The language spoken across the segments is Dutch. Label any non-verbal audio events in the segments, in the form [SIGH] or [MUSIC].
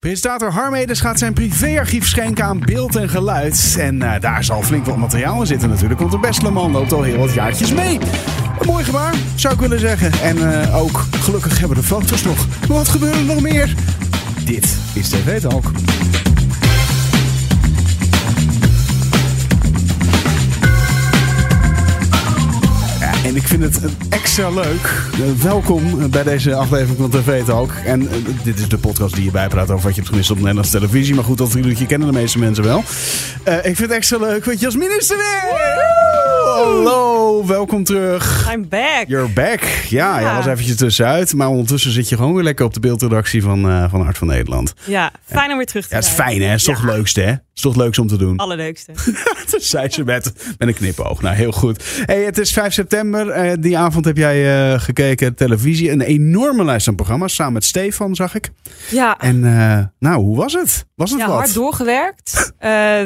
Presentator Harmedes gaat zijn privéarchief schenken aan beeld en geluid. En eh, daar zal flink wat materiaal in zitten natuurlijk, want de beste man loopt al heel wat jaartjes mee. Een mooi gebaar, zou ik willen zeggen. En eh, ook, gelukkig hebben we de foto's nog. Maar wat gebeurt er nog meer? Dit is TV Talk. En ik vind het extra leuk. Eh, welkom bij deze aflevering van TV Talk. En eh, dit is de podcast die je bijpraat over wat je hebt gemist op Nederlandse televisie. Maar goed, dat kennen de meeste mensen wel. Eh, ik vind het extra leuk, want Jasmin is er weer! Hallo, welkom terug. I'm back. You're back. Ja, Ja. jij was eventjes tussenuit. Maar ondertussen zit je gewoon weer lekker op de beeldredactie van, eh, van Hart van Nederland. Ja, fijn om weer terug te Ja, het is zijn. fijn hè? Het is toch het leukste hè? Het is toch het leukste om te doen. Allerleukste. [LAUGHS] Dat zei ze met, met een knipoog. Nou, heel goed. Hey, het is 5 september. Eh, die avond heb jij eh, gekeken televisie. Een enorme lijst aan programma's. Samen met Stefan, zag ik. Ja, En nou, hoe was het? Was het ja wat? hard doorgewerkt.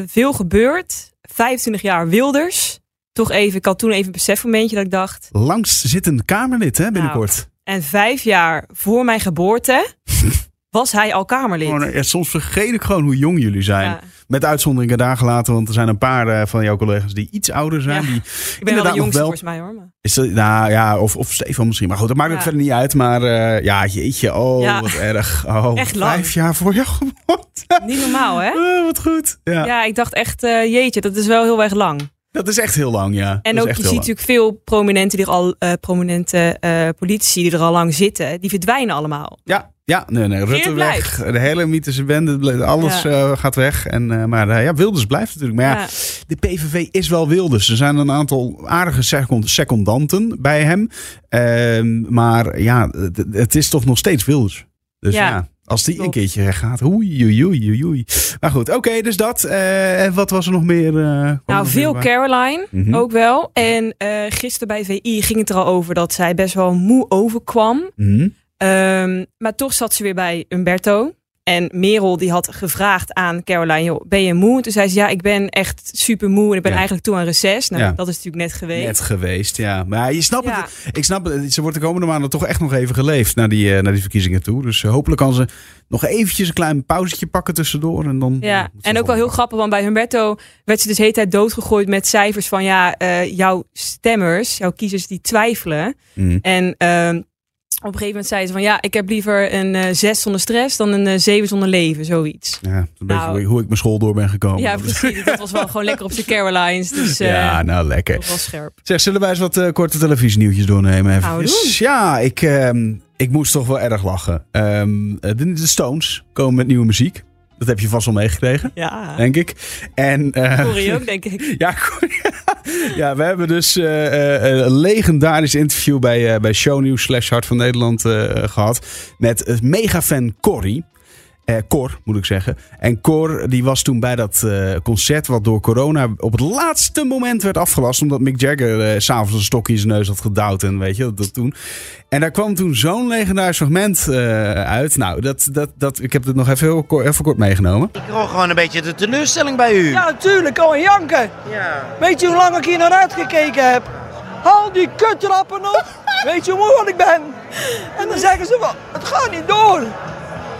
Veel gebeurd. 25 jaar Wilders. Toch even, ik had toen even een besefmomentje dat ik dacht. Langs zit een Kamerlid hè, binnenkort. En vijf jaar voor mijn geboorte [LAUGHS] was hij al Kamerlid. Gewoon, ja, soms vergeet ik gewoon hoe jong jullie zijn. Ja. Met uitzonderingen daar gelaten. Want er zijn een paar eh, van jouw collega's die iets ouder zijn. Ja. Die Ik ben wel de jongste wel- volgens mij hoor. Maar. Is dat, nou ja, of, of Stefan misschien. Maar goed, dat maakt Ja. verder niet uit. Maar eh, ja, jeetje. Oh, wat erg. Oh, Echt lang. Vijf jaar voor jou geboorte. Niet normaal hè? [LAUGHS] Oh, wat goed. Ja. Ja, ik dacht echt, eh, jeetje, dat is wel heel erg lang. Dat is echt heel lang, ja. En ook, je ziet natuurlijk veel prominenten die er al, eh, prominente eh, politici die er al lang zitten, die verdwijnen allemaal. Ja, ja, nee, nee. Rutte weg. De hele mythische bende, alles Ja. eh, gaat weg. En, eh, maar eh, ja, Wilders blijft natuurlijk. Maar ja, Ja. de PVV is wel Wilders. Er zijn een aantal aardige second- secondanten bij hem. Ehm, maar ja, het, is toch nog steeds Wilders. Dus Ja, als die een keertje weggaat. Oei, oei, oei, oei. Maar goed, oké, dus dat. En wat was er nog meer? eh, Nou, veel bij? Caroline Mhm. ook wel. En eh, gisteren bij VI ging het er al over dat zij best wel moe overkwam. Mhm. Ehm, maar toch zat ze weer bij Umberto. En Merel die had gevraagd aan Caroline, joh, ben je moe? En toen zei ze, ja, ik ben echt super moe en ik ben Ja. eigenlijk toe aan reces. Nou, Ja. dat is natuurlijk net geweest. Net geweest, ja. Maar je snapt Ja. het. Ik snap het. Ze wordt de komende maanden toch echt nog even geleefd naar die, eh, naar die verkiezingen toe. Dus eh, hopelijk kan ze nog eventjes een klein pauzetje pakken tussendoor. En dan, Ja, ze en ook wel heel grappig, want bij Humberto werd ze dus de hele tijd doodgegooid met cijfers van ja, eh, jouw stemmers, jouw kiezers die twijfelen. Mhm. En ehm, op een gegeven moment zei ze van ja, ik heb liever een eh, zes zonder stress dan een eh, zeven zonder leven, zoiets. Ja, een beetje Nou. hoe ik mijn school door ben gekomen. Ja, precies. Dat was wel gewoon lekker op zijn [LAUGHS] Carolines. Dus eh ja, nou lekker. dat was scherp. Zeg, zullen wij eens wat korte televisienieuwtjes doornemen? Even? Doen. Ja, ik, ehm, ik moest toch wel erg lachen. Ehm, de, de Stones komen met nieuwe muziek. Dat heb je vast wel meegekregen, Ja, denk ik. En, eh, sorry ook, denk ik. [LAUGHS] Ja, goed. [LAUGHS] ja, we hebben dus eh, eh, een legendarisch interview bij, eh, bij Shownieuws slash Hart van Nederland eh, gehad. Met uh, megafan Corrie. Eh, Cor, moet ik zeggen. En Cor, die was toen bij dat eh, concert wat door corona op het laatste moment werd afgelast. Omdat Mick Jagger s s'avonds een stokje in zijn neus had gedouwd en weet je, dat, dat toen. En daar kwam toen zo'n legendarisch fragment eh, uit. Nou, dat, dat, dat, ik heb het nog even, heel kort, even kort meegenomen. Ik hoor gewoon een beetje de teleurstelling bij u. Ja, natuurlijk, al janken. Ja. Weet je hoe lang ik hier naar uitgekeken heb? Haal die kutrappen op. [LAUGHS] Weet je hoe moe ik ben? En dan zeggen ze het gaat niet door.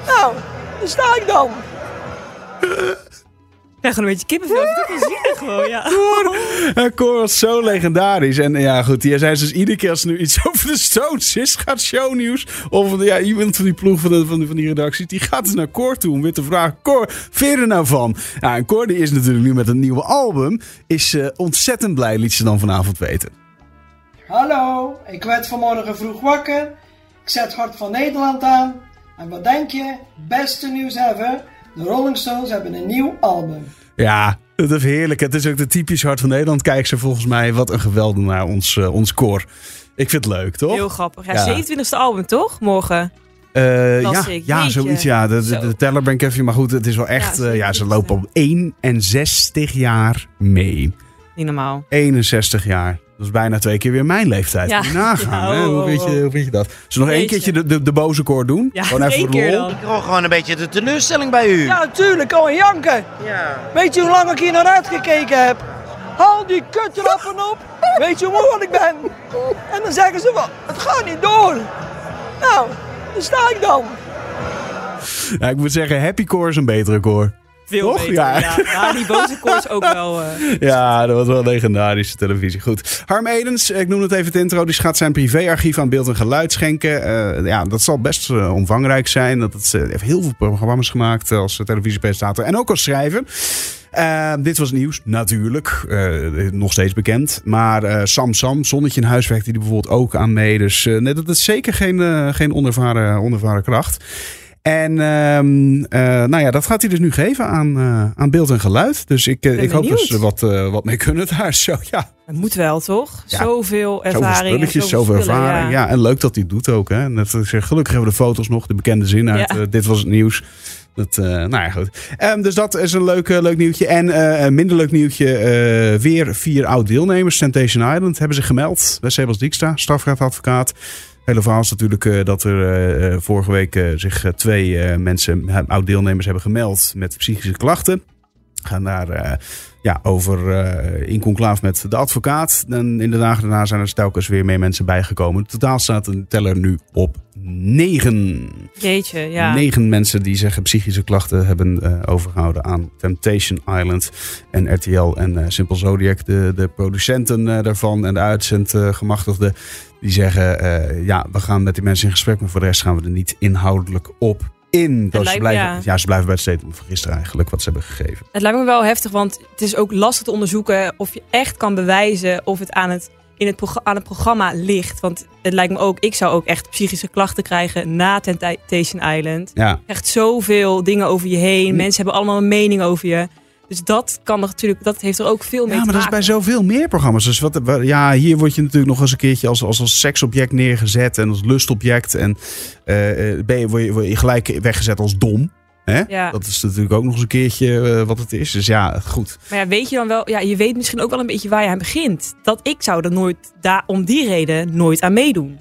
Nou, daar sta ik dan. Ik krijg gewoon een beetje kippenvel. Ik vind het ook wel zielig gewoon, ja. Ja, Cor was zo legendarisch. En ja, goed, die zei dus iedere keer als er nu iets [LAUGHS] over de Stones is, gaat shownieuws. Of ja, iemand van die ploeg van, de, van, die, van die redactie, die gaat dus naar Cor toe om weer te vragen: Cor, vind je er nou van? Ja, en Cor die is natuurlijk nu met een nieuwe album. Is eh, ontzettend blij, liet ze dan vanavond weten. Hallo, ik werd vanmorgen vroeg wakker. Ik zet Hart van Nederland aan. En wat denk je? Beste nieuws ever. De Rolling Stones hebben een nieuw album. Ja, het is heerlijk. Het is ook de typisch Hart van Nederland. Kijk ze volgens mij. Wat een geweldenaar, ons, eh, ons Cor. Ik vind het leuk, toch? Heel grappig. Ja, Ja. 27e album, toch? Morgen. Eh, Las ja, ja zoiets. Ja, de, de, de teller ben ik even. Maar goed, het is wel echt. Ja, eh, ja, ze lopen op 61 jaar mee. Niet normaal. 61 jaar. Dat is bijna twee keer weer mijn leeftijd. Ja. Moet je nagaan. Ja, hè? oh, Hoe, oh, weet je, oh. hoe vind je dat? Zullen we nog één keertje de, de, de boze koor doen? Ja, Gewoon even één voor de keer lol. dan. Ik hoor gewoon een beetje de teleurstelling bij u. Ja, natuurlijk, al janken. Ja. Weet je hoe lang ik hier naar uitgekeken heb? Haal die kutrappen op. Weet je hoe moe ik ben? En dan zeggen ze van, het gaat niet door. Nou, daar sta ik dan. Ja, ik moet zeggen, Happy Core is een betere core. Veel Toch? beter. Ja. Ja. Ja, die boze koers ook wel. eh, [LAUGHS] Ja, dat was wel legendarische televisie. Goed. Harm Edens, ik noem het even het intro. Die gaat zijn privéarchief aan beeld en geluid schenken. Eh, ja, dat zal best eh, omvangrijk zijn. Dat het, heeft heel veel programma's gemaakt als televisiepresentator en ook als schrijver. Dit was nieuws, natuurlijk. Nog steeds bekend. Maar Sam Sam, Zonnetje in huis werkte die bijvoorbeeld ook aan mee. Dus nee, dat is zeker geen, geen onervaren, onervaren kracht. En ehm, eh, nou ja, dat gaat hij dus nu geven aan, eh, aan beeld en geluid. Dus ik, eh, ik hoop dat ze wat, wat mee kunnen daar. Zo, ja, Het moet wel, toch? Ja. Zoveel zoveel ervaring. en spulletjes, zoveel spullen, ervaring. Ja. en leuk dat hij doet ook. Hè. Ik zeg, gelukkig hebben we de foto's nog, de bekende zin uit. Ja. dit was het nieuws. Dat, nou ja, goed. Ehm, dus dat is een leuk, leuk nieuwtje. En een minder leuk nieuwtje. weer vier oud-deelnemers. Temptation Island hebben zich gemeld. Bij Sebas Dijkstra, strafrechtadvocaat. Hele verhaal is natuurlijk eh, dat er eh, eh, vorige week zich twee mensen, oud-deelnemers, hebben gemeld met psychische klachten. Gaan daar eh, ja, over eh, in conclaaf met de advocaat. En in de dagen daarna zijn er telkens weer meer mensen bijgekomen. In totaal staat een teller nu op negen. Jeetje, ja. Negen mensen die zeggen psychische klachten hebben eh, overgehouden aan Temptation Island en RTL en eh, Simple Zodiac. De, de producenten daarvan en de uitzendgemachtigden. die zeggen, ja, we gaan met die mensen in gesprek. Maar voor de rest gaan we er niet inhoudelijk op in. Dat ze, blijven, ja. ja. ze blijven bij het statement van gisteren eigenlijk, wat ze hebben gegeven. Het lijkt me wel heftig, want het is ook lastig te onderzoeken of je echt kan bewijzen of het aan het, in het, progr- aan het programma ligt. Want het lijkt me ook, ik zou ook echt psychische klachten krijgen na Temptation Island. Ja, Echt zoveel dingen over je heen. Mensen hebben allemaal een mening over je. Dus dat kan er natuurlijk, dat heeft er ook veel mee Ja, te maar dat is bij maken. zoveel meer programma's. Dus wat, wa- ja, hier word je natuurlijk nog eens een keertje als, als, als seksobject neergezet en als lustobject. En eh, eh, ben je, word, je, word je gelijk weggezet als dom. Hè? Ja. Dat is natuurlijk ook nog eens een keertje eh, wat het is. Dus ja, goed. Maar ja, weet je dan wel, ja, je weet misschien ook wel een beetje waar je aan begint. Dat ik zou er nooit, daar, om die reden, nooit aan meedoen.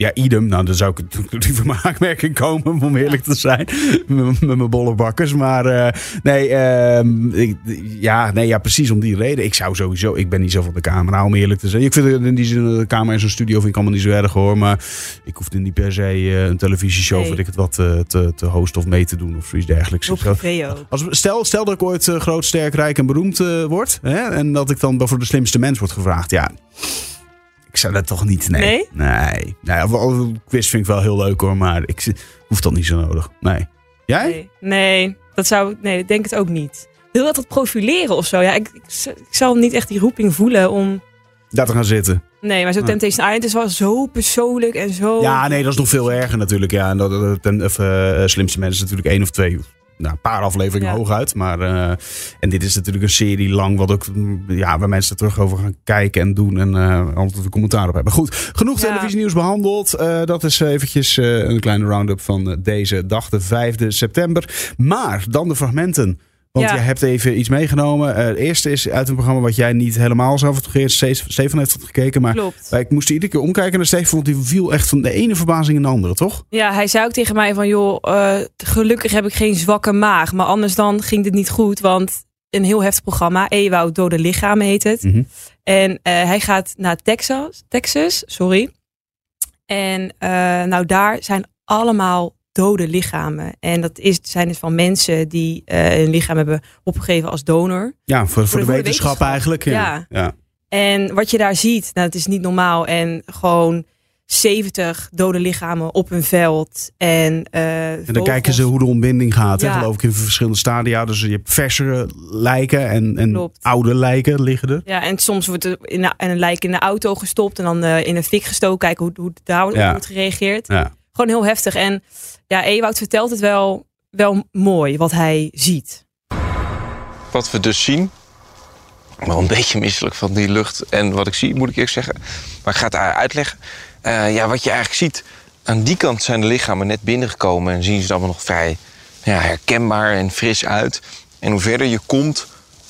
Ja, idem. Nou, dan zou ik natuurlijk liever [LAUGHS] mijn aanmerking komen, om eerlijk te zijn. met, met mijn bollebakkers. Maar eh, nee, ehm, ik, ja, nee, ja, precies om die reden. Ik zou sowieso, ik ben niet zo van de camera, om eerlijk te zijn. Ik vind in die zin, de camera in zo'n studio vind ik allemaal niet zo erg hoor. Maar ik hoefde niet per se eh, een televisieshow, Nee. ik het wat, eh, te, te hosten of mee te doen of zoiets dergelijks. Als, stel, stel dat ik ooit groot, sterk, rijk en beroemd word. Hè, en dat ik dan voor de slimste mens word gevraagd. Ja, zou dat toch niet. Nee. Nee? Nee. wel, een quiz vind ik wel heel leuk hoor. Maar ik hoef dat niet zo nodig. Nee. Jij? Nee, nee, dat zou, nee, ik denk het ook niet. Wil dat dat profileren of zo? Ja, ik, ik, zal niet echt die roeping voelen om... Daar te gaan zitten. Nee, maar Nee. Temptation Island is wel zo persoonlijk en zo... Ja, nee, dat is nog veel erger natuurlijk. Ja, en dat, dat- ten, of, eh, slimste mensen natuurlijk één of twee. Nou, een paar afleveringen Ja. hooguit. Maar, eh, en dit is natuurlijk een serie lang, wat ook, mm, ja, waar mensen er terug over gaan kijken en doen. En eh altijd een commentaar op hebben. Goed, genoeg Ja. televisienieuws behandeld. Eh, dat is eventjes een kleine round-up van deze dag, de 5e september. Maar dan de fragmenten. Want Ja. je hebt even iets meegenomen. Eh, het eerste is uit een programma wat jij niet helemaal zelf hebt gegeven. Steven heeft het gekeken, maar Klopt. ik moest er iedere keer omkijken naar Steven, want die viel echt van de ene verbazing in de andere, toch? Ja, hij zei ook tegen mij van, joh, eh, gelukkig heb ik geen zwakke maag. Maar anders dan ging dit niet goed, want een heel heftig programma. Ewout Dode Lichaam heet het. Mhm. En eh, hij gaat naar Texas, Texas, sorry. En nou, daar zijn allemaal dode lichamen. En dat is, zijn dus van mensen die eh hun lichaam hebben opgegeven als donor. Ja, voor, voor, de- de, voor de wetenschap, eigenlijk. Ja. Ja. ja. En wat je daar ziet, nou, het is niet normaal. En gewoon 70 dode lichamen op een veld. En, eh, En dan kijken ze hoe de ontbinding gaat, hè, Ja. geloof ik, in verschillende stadia. Dus je hebt versere lijken en, en Klopt. oude lijken liggen er. Ja, en soms wordt er in een, een lijk in de auto gestopt en dan eh, in een fik gestoken. Kijken hoe, hoe daar op Ja. wordt gereageerd. Ja. Gewoon heel heftig. En ja, Ewout vertelt het wel, wel mooi wat hij ziet. Wat we dus zien. Wel een beetje misselijk van die lucht en wat ik zie, moet ik eerlijk zeggen. Maar ik ga het uitleggen. Eh, ja, wat je eigenlijk ziet. Aan die kant zijn de lichamen net binnengekomen en zien ze er allemaal nog vrij ja, herkenbaar en fris uit. En hoe verder je komt,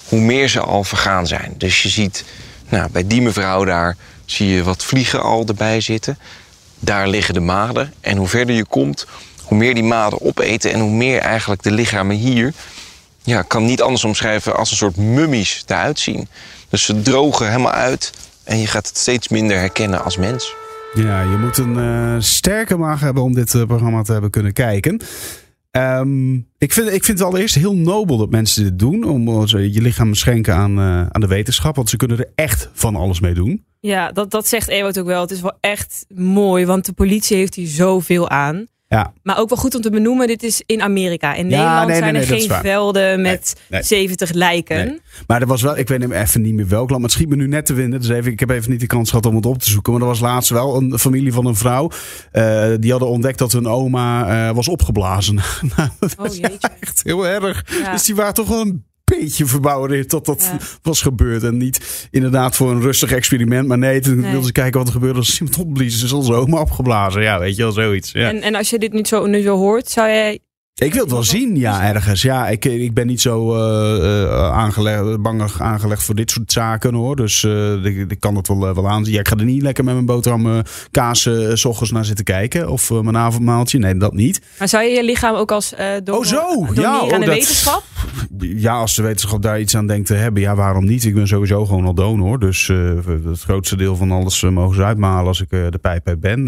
hoe meer ze al vergaan zijn. Dus je ziet nou, bij die mevrouw daar zie je wat vliegen al erbij zitten. Daar liggen de maden. En hoe verder je komt, hoe meer die maden opeten en hoe meer eigenlijk de lichamen hier ja, kan niet anders omschrijven als een soort mummies eruit zien. Dus ze drogen helemaal uit en je gaat het steeds minder herkennen als mens. Ja, je moet een eh, sterke maag hebben om dit eh, programma te hebben kunnen kijken. Ehm, ik, vind, ik vind het allereerst heel nobel dat mensen dit doen. Om je lichaam te schenken aan, eh, aan de wetenschap. Want ze kunnen er echt van alles mee doen. Ja, dat, dat zegt Ewout ook wel. Het is wel echt mooi, want de politie heeft hier zoveel aan. Ja. Maar ook wel goed om te benoemen, dit is in Amerika. In Nederland nee, zijn nee, er is geen velden met nee. 70 lijken. Nee. Maar er was wel, ik weet hem even niet meer welk land, maar het schiet me nu net te winnen. Dus even, ik heb even niet de kans gehad om het op te zoeken. Maar er was laatst wel een familie van een vrouw. eh, die hadden ontdekt dat hun oma eh, was opgeblazen. [LAUGHS] Nou, dat Oh jeetje. echt heel erg. Ja. Dus die waren toch wel een beetje verbouwereerd dat dat Ja. was gebeurd. En niet inderdaad voor een rustig experiment. Maar nee, toen Nee. wilden ze kijken wat er gebeurde als iemand opblies. Is onze oma opgeblazen. Ja, weet je wel, zoiets. Ja. En, en als je dit nu zo, nu zo hoort, zou jij... Ik wil het wel zien, ja, ergens. Ja, ik, ik ben niet zo eh, aangelegd, bangig aangelegd voor dit soort zaken hoor. Dus eh, ik, ik kan het wel, wel aanzien. Ja, ik ga er niet lekker met mijn boterham kaas s ochtends naar zitten kijken. Of mijn avondmaaltje. Nee, dat niet. Maar zou je je lichaam ook als door, Oh, zo. Ja, aan oh, de dat- wetenschap? Ja, als de wetenschap daar iets aan denkt te hebben, ja, waarom niet? Ik ben sowieso gewoon al donor. Dus het grootste deel van alles mogen ze uitmalen als ik de pijp uit ben.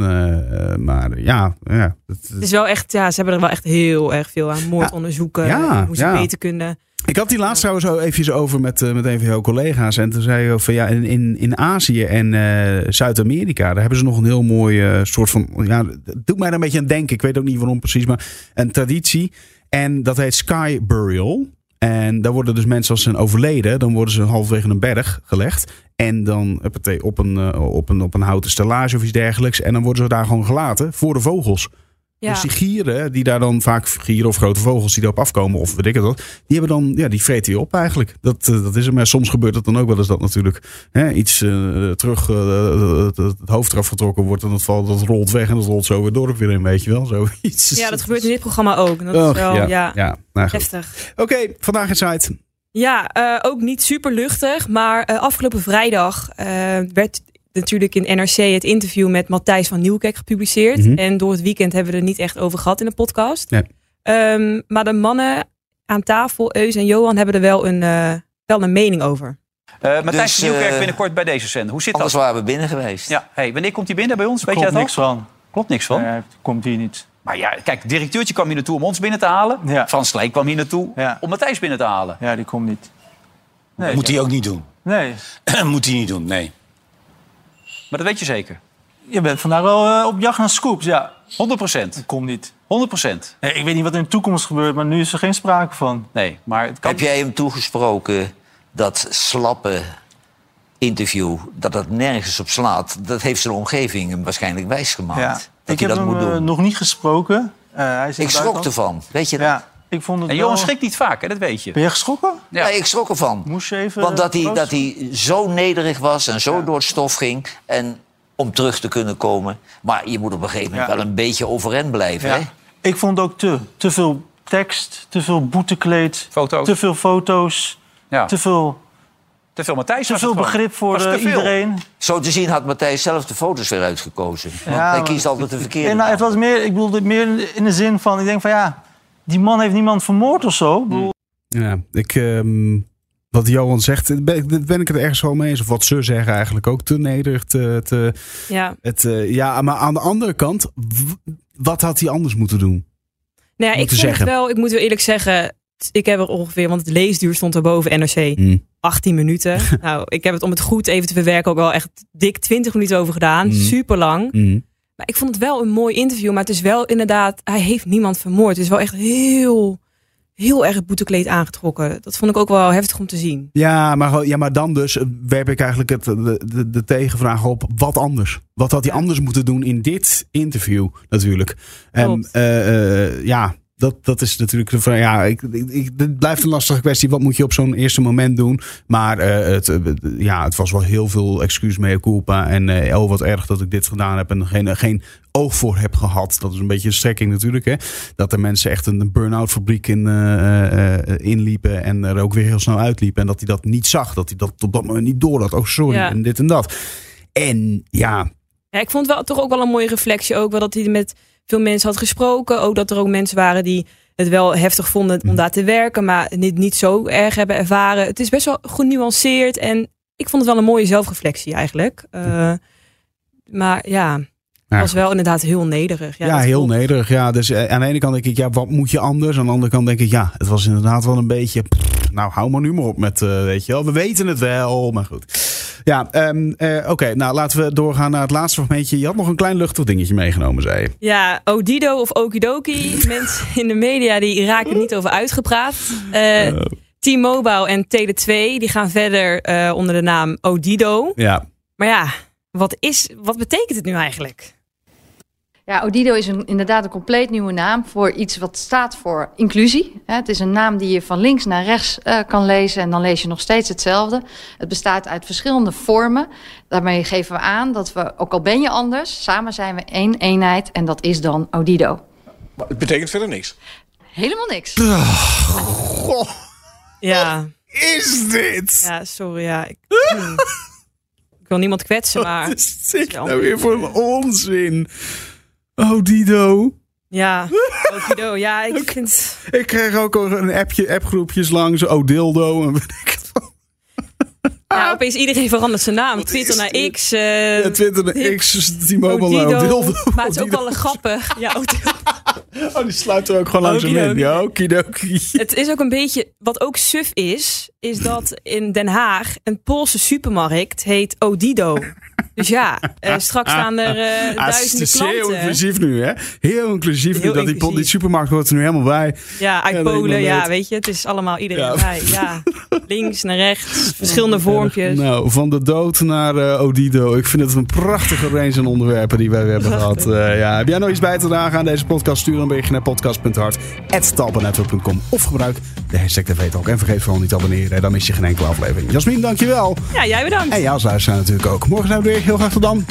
Maar ja, ja. het- Het is wel echt, ja, ze hebben er wel echt heel erg veel aan. Moordonderzoeken, Ja, hoe ze ja. beter kunnen. Ik had die laatst trouwens zo eventjes over met, eh, met een van jouw collega's. En toen zei je van ja, in, in, in Azië en eh, Zuid-Amerika, daar hebben ze nog een heel mooi eh, soort van. Ja, doet mij er een beetje aan denken. Ik weet ook niet waarom precies, maar een traditie. En dat heet Sky Burial. En daar worden dus mensen als ze zijn overleden, dan worden ze halverwege een berg gelegd. En dan op een, eh, op, een, op een houten stellage of iets dergelijks. En dan worden ze daar gewoon gelaten voor de vogels. Ja. Dus die gieren, die daar dan vaak gieren of grote vogels die erop afkomen, of weet ik het wat, die hebben dan, ja, die vreten je op eigenlijk. Dat, eh, dat is er. Maar soms gebeurt het dan ook wel eens dat natuurlijk hè, iets eh, terug, eh, het, het hoofd eraf getrokken wordt en dat valt, dat rolt weg en dat rolt zo weer dorp weer in, weet je wel, zoiets. ja, dat gebeurt in dit programma ook. Dat Och, is wel, ja, ja, ja. Nou, heftig. Oké, vandaag in site. Ja, ook niet super luchtig. Maar afgelopen vrijdag werd natuurlijk in NRC het interview met Matthijs van Nieuwkerk gepubliceerd. Mhm. En door het weekend hebben we er niet echt over gehad in de podcast. Ja. Ehm, maar de mannen aan tafel, Eus en Johan, hebben er wel een, eh, wel een mening over. Eh Matthijs Dus, van Nieuwkerk eh, binnenkort bij deze zender. Hoe zit Anders dat? waren we binnen geweest. Ja, hey, wanneer komt hij binnen bij ons? Weet je Klopt dat niks al? van. Klopt niks van. Nee, komt hier niet. Maar ja, kijk, directeurtje kwam hier naartoe om ons binnen te halen. Ja. Frans Sleek kwam hier naartoe Ja. om Matthijs binnen te halen. Ja, die komt niet. Nee. Moet hij ook niet doen. Nee. [CLEARS THROAT] Moet hij niet doen, nee. Maar dat weet je zeker. Je bent vandaag wel eh, op jacht naar scoops, ja. 100 procent. Komt niet. 100 procent. Nee, ik weet niet wat in de toekomst gebeurt, maar nu is er geen sprake van. Nee, maar het kan... Heb jij hem toegesproken dat slappe interview, dat het nergens op slaat? Dat heeft zijn omgeving hem waarschijnlijk wijsgemaakt. Ja. Dat Ik hij heb dat hem moet eh, doen. nog niet gesproken. Eh, hij Ik schrok ervan, weet je dat? Ja, ik vond het En wel... Johan schrikt niet vaak, hè? dat weet je. Ben jij geschrokken? Ja. Nee, ik schrok ervan. Moest je even... Want dat hij, dat hij zo nederig was en zo door het stof ging... en om terug te kunnen komen. Maar je moet op een gegeven moment Ja. wel een beetje overeind blijven, Ja. hè? Ik vond ook te. Te veel tekst, te veel boetekleed, Foto's. te veel foto's, Ja. te veel, Te veel Matthijs te was veel begrip voor eh, iedereen. Zo te zien had Matthijs zelf de foto's weer uitgekozen. Want hij kiest altijd de verkeerde. En nou, het was meer, ik bedoelde meer in de zin van, ik denk van ja, die man heeft niemand vermoord of zo. Ja, ik, ehm, wat Johan zegt, ben, ik- ben ik het ergens wel mee eens. Of wat ze zeggen eigenlijk ook, te nederig. Te, te, Ja. het, eh, ja, maar aan de andere kant, wat had hij anders moeten doen? Nou ja, ik vond het wel, ik moet wel eerlijk zeggen, ik heb er ongeveer, want het leesduur stond er boven NRC, Hm. 18 minuten. [LAUGHS] nou, ik heb het om het goed even te verwerken ook wel echt dik 20 minuten over gedaan. Mm. Super lang. Hm. Maar ik vond het wel een mooi interview. Maar het is wel inderdaad, hij heeft niemand vermoord. Het is wel echt heel, heel erg boetekleed aangetrokken. Dat vond ik ook wel heftig om te zien. Ja, maar, ja, maar dan dus eh, werp ik eigenlijk het, de, de, de tegenvraag op. Wat anders? Wat had hij anders moeten doen in dit interview natuurlijk? En eh, eh, ja, dat, dat is natuurlijk de vraag. Ja, ik, ik, het blijft een lastige kwestie. Wat moet je op zo'n eerste moment doen? Maar eh, het, eh, ja, het was wel heel veel excuus mea culpa. En oh, wat erg dat ik dit gedaan heb en geen, geen oog voor heb gehad. Dat is een beetje een strekking natuurlijk. Hè? Dat er mensen echt een burn-out fabriek in, inliepen. En er ook weer heel snel uitliepen. En dat hij dat niet zag. Dat hij dat op dat moment niet door had. Oh, sorry. Ja. En dit en dat. En ja, Ja, ik vond wel toch ook wel een mooie reflectie. Ook wel dat hij met veel mensen had gesproken. Ook dat er ook mensen waren die het wel heftig vonden om daar te werken. Maar het niet zo erg hebben ervaren. Het is best wel genuanceerd. En ik vond het wel een mooie zelfreflectie eigenlijk. Eh, maar ja, Ja, was wel inderdaad heel nederig. Ja, Ja, heel nederig. Ja, dus eh, aan de ene kant denk ik, ja, wat moet je anders? Aan de andere kant denk ik, ja, het was inderdaad wel een beetje. pff, nou, hou maar nu maar op met, eh, weet je wel. We weten het wel, maar goed. Ja, ehm, eh, oké. nou, laten we doorgaan naar het laatste fragmentje. Je had nog een klein luchtig dingetje meegenomen, zei je. Ja, Odido of Okidoki. [LAUGHS] Mensen in de media die raken niet over uitgepraat. Eh, T-Mobile en Tele2 die gaan verder eh, onder de naam Odido. Ja, Maar ja, wat, is, wat betekent het nu eigenlijk? Ja, Odido is een, inderdaad een compleet nieuwe naam voor iets wat staat voor inclusie. Hè, Het is een naam die je van links naar rechts eh, kan lezen en dan lees je nog steeds hetzelfde. Het bestaat uit verschillende vormen. Daarmee geven we aan dat we, ook al ben je anders, samen zijn we één eenheid en dat is dan Odido. Het betekent verder niks. Helemaal niks. Goh, Ja, is dit? ja sorry. Ja. Ik, hmm. ik wil niemand kwetsen, maar Wat is dit nou weer voor een onzin? Oh, Dido. ja, [LAUGHS] Okido. Ja, ik vind... Ik kreeg ook een appje, appgroepjes langs. Oh, dildo. En weet ik het. Ja, opeens iedereen verandert zijn naam. [LAUGHS] Twitter naar dit? X. eh, Ja, Twitter de X, T-Mobile, Odido. nou, dildo. Maar het is ook Odido. wel een grappig. Ja, Odido. [LAUGHS] Oh, die sluit er ook gewoon langs hem in. Ja, okidoki. Het is ook een beetje, wat ook suf is, is dat in Den Haag een Poolse supermarkt heet Odido. Dus ja, eh, straks staan er Ah, het is heel klanten. inclusief nu, hè? Heel inclusief nu. Heel Dat die, inclusief. die supermarkt hoort er nu helemaal bij. Ja, uit Polen, ja, weet. weet je, het is allemaal iedereen Ja. bij. Ja, links naar rechts, [LAUGHS] verschillende vormpjes. Nou, van de dood naar eh, Odido. Ik vind het een prachtige range aan onderwerpen die wij hebben gehad. Eh, ja. Heb jij nog iets bij te dragen aan deze podcast? Stuur een berichtje naar podcast.hart.talpanetwerk.com of gebruik de hashtag TVTalk. En vergeet vooral niet te abonneren, dan mis je geen enkele aflevering. Jasmin, dankjewel. Ja, jij bedankt. En jou als luisteraar natuurlijk ook. Morgen zijn we er weer. Heel graag tot.